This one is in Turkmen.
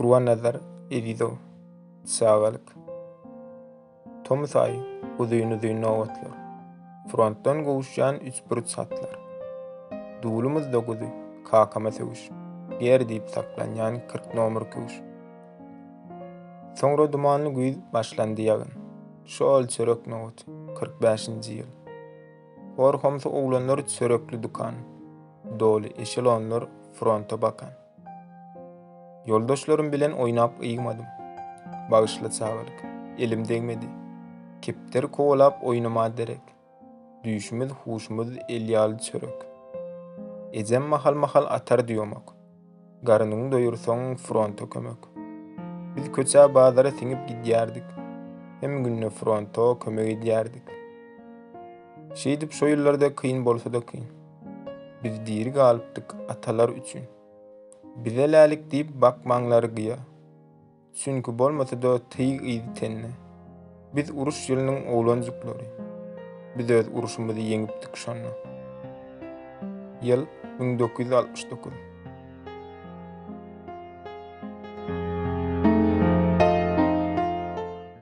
Gurbannazar Ezizow Sagalyk Tomus aýy uzyn-uzyn nobatlar Frontdan gowuşýan üç buruç hatlar Dulumyz doguzy kakama söwüş Ger diýip saklanýan 40 nomer köwüş Soňra dumanly güýz başlandy ýagyn Şol çörek nobat 45-nji ýyl Hor homsy oglanlar çörekli dükan, Doly eşelonlar fronta bakan. Ýoldaşlarym bilen oýnap ýygmadym. Bagyşla çagalyk, elim degmedi. Kepder kowalap oýnama derek. Düýşümiz-huşumyz el ýaly çörek. Ejem mahal-mahal atardy ýomak. Garnyňy doýursaň, fronta kömek. Biz köçä bazara siňip gidýärdik. Hem günde fronta kömek edýärdik. Şeýdip şo ýyllarda kyn bolsa-da kyn. Biz diri galypdyk atalar üçin. Bize lälik diýip bakmaňlar gyýa. Çünki bolmasa-da tyg yz tende. Biz uruş ýylynyň oglanjyklary. Biz öz uruşymyzy ýeňipdik şonda. Ýyl 1969.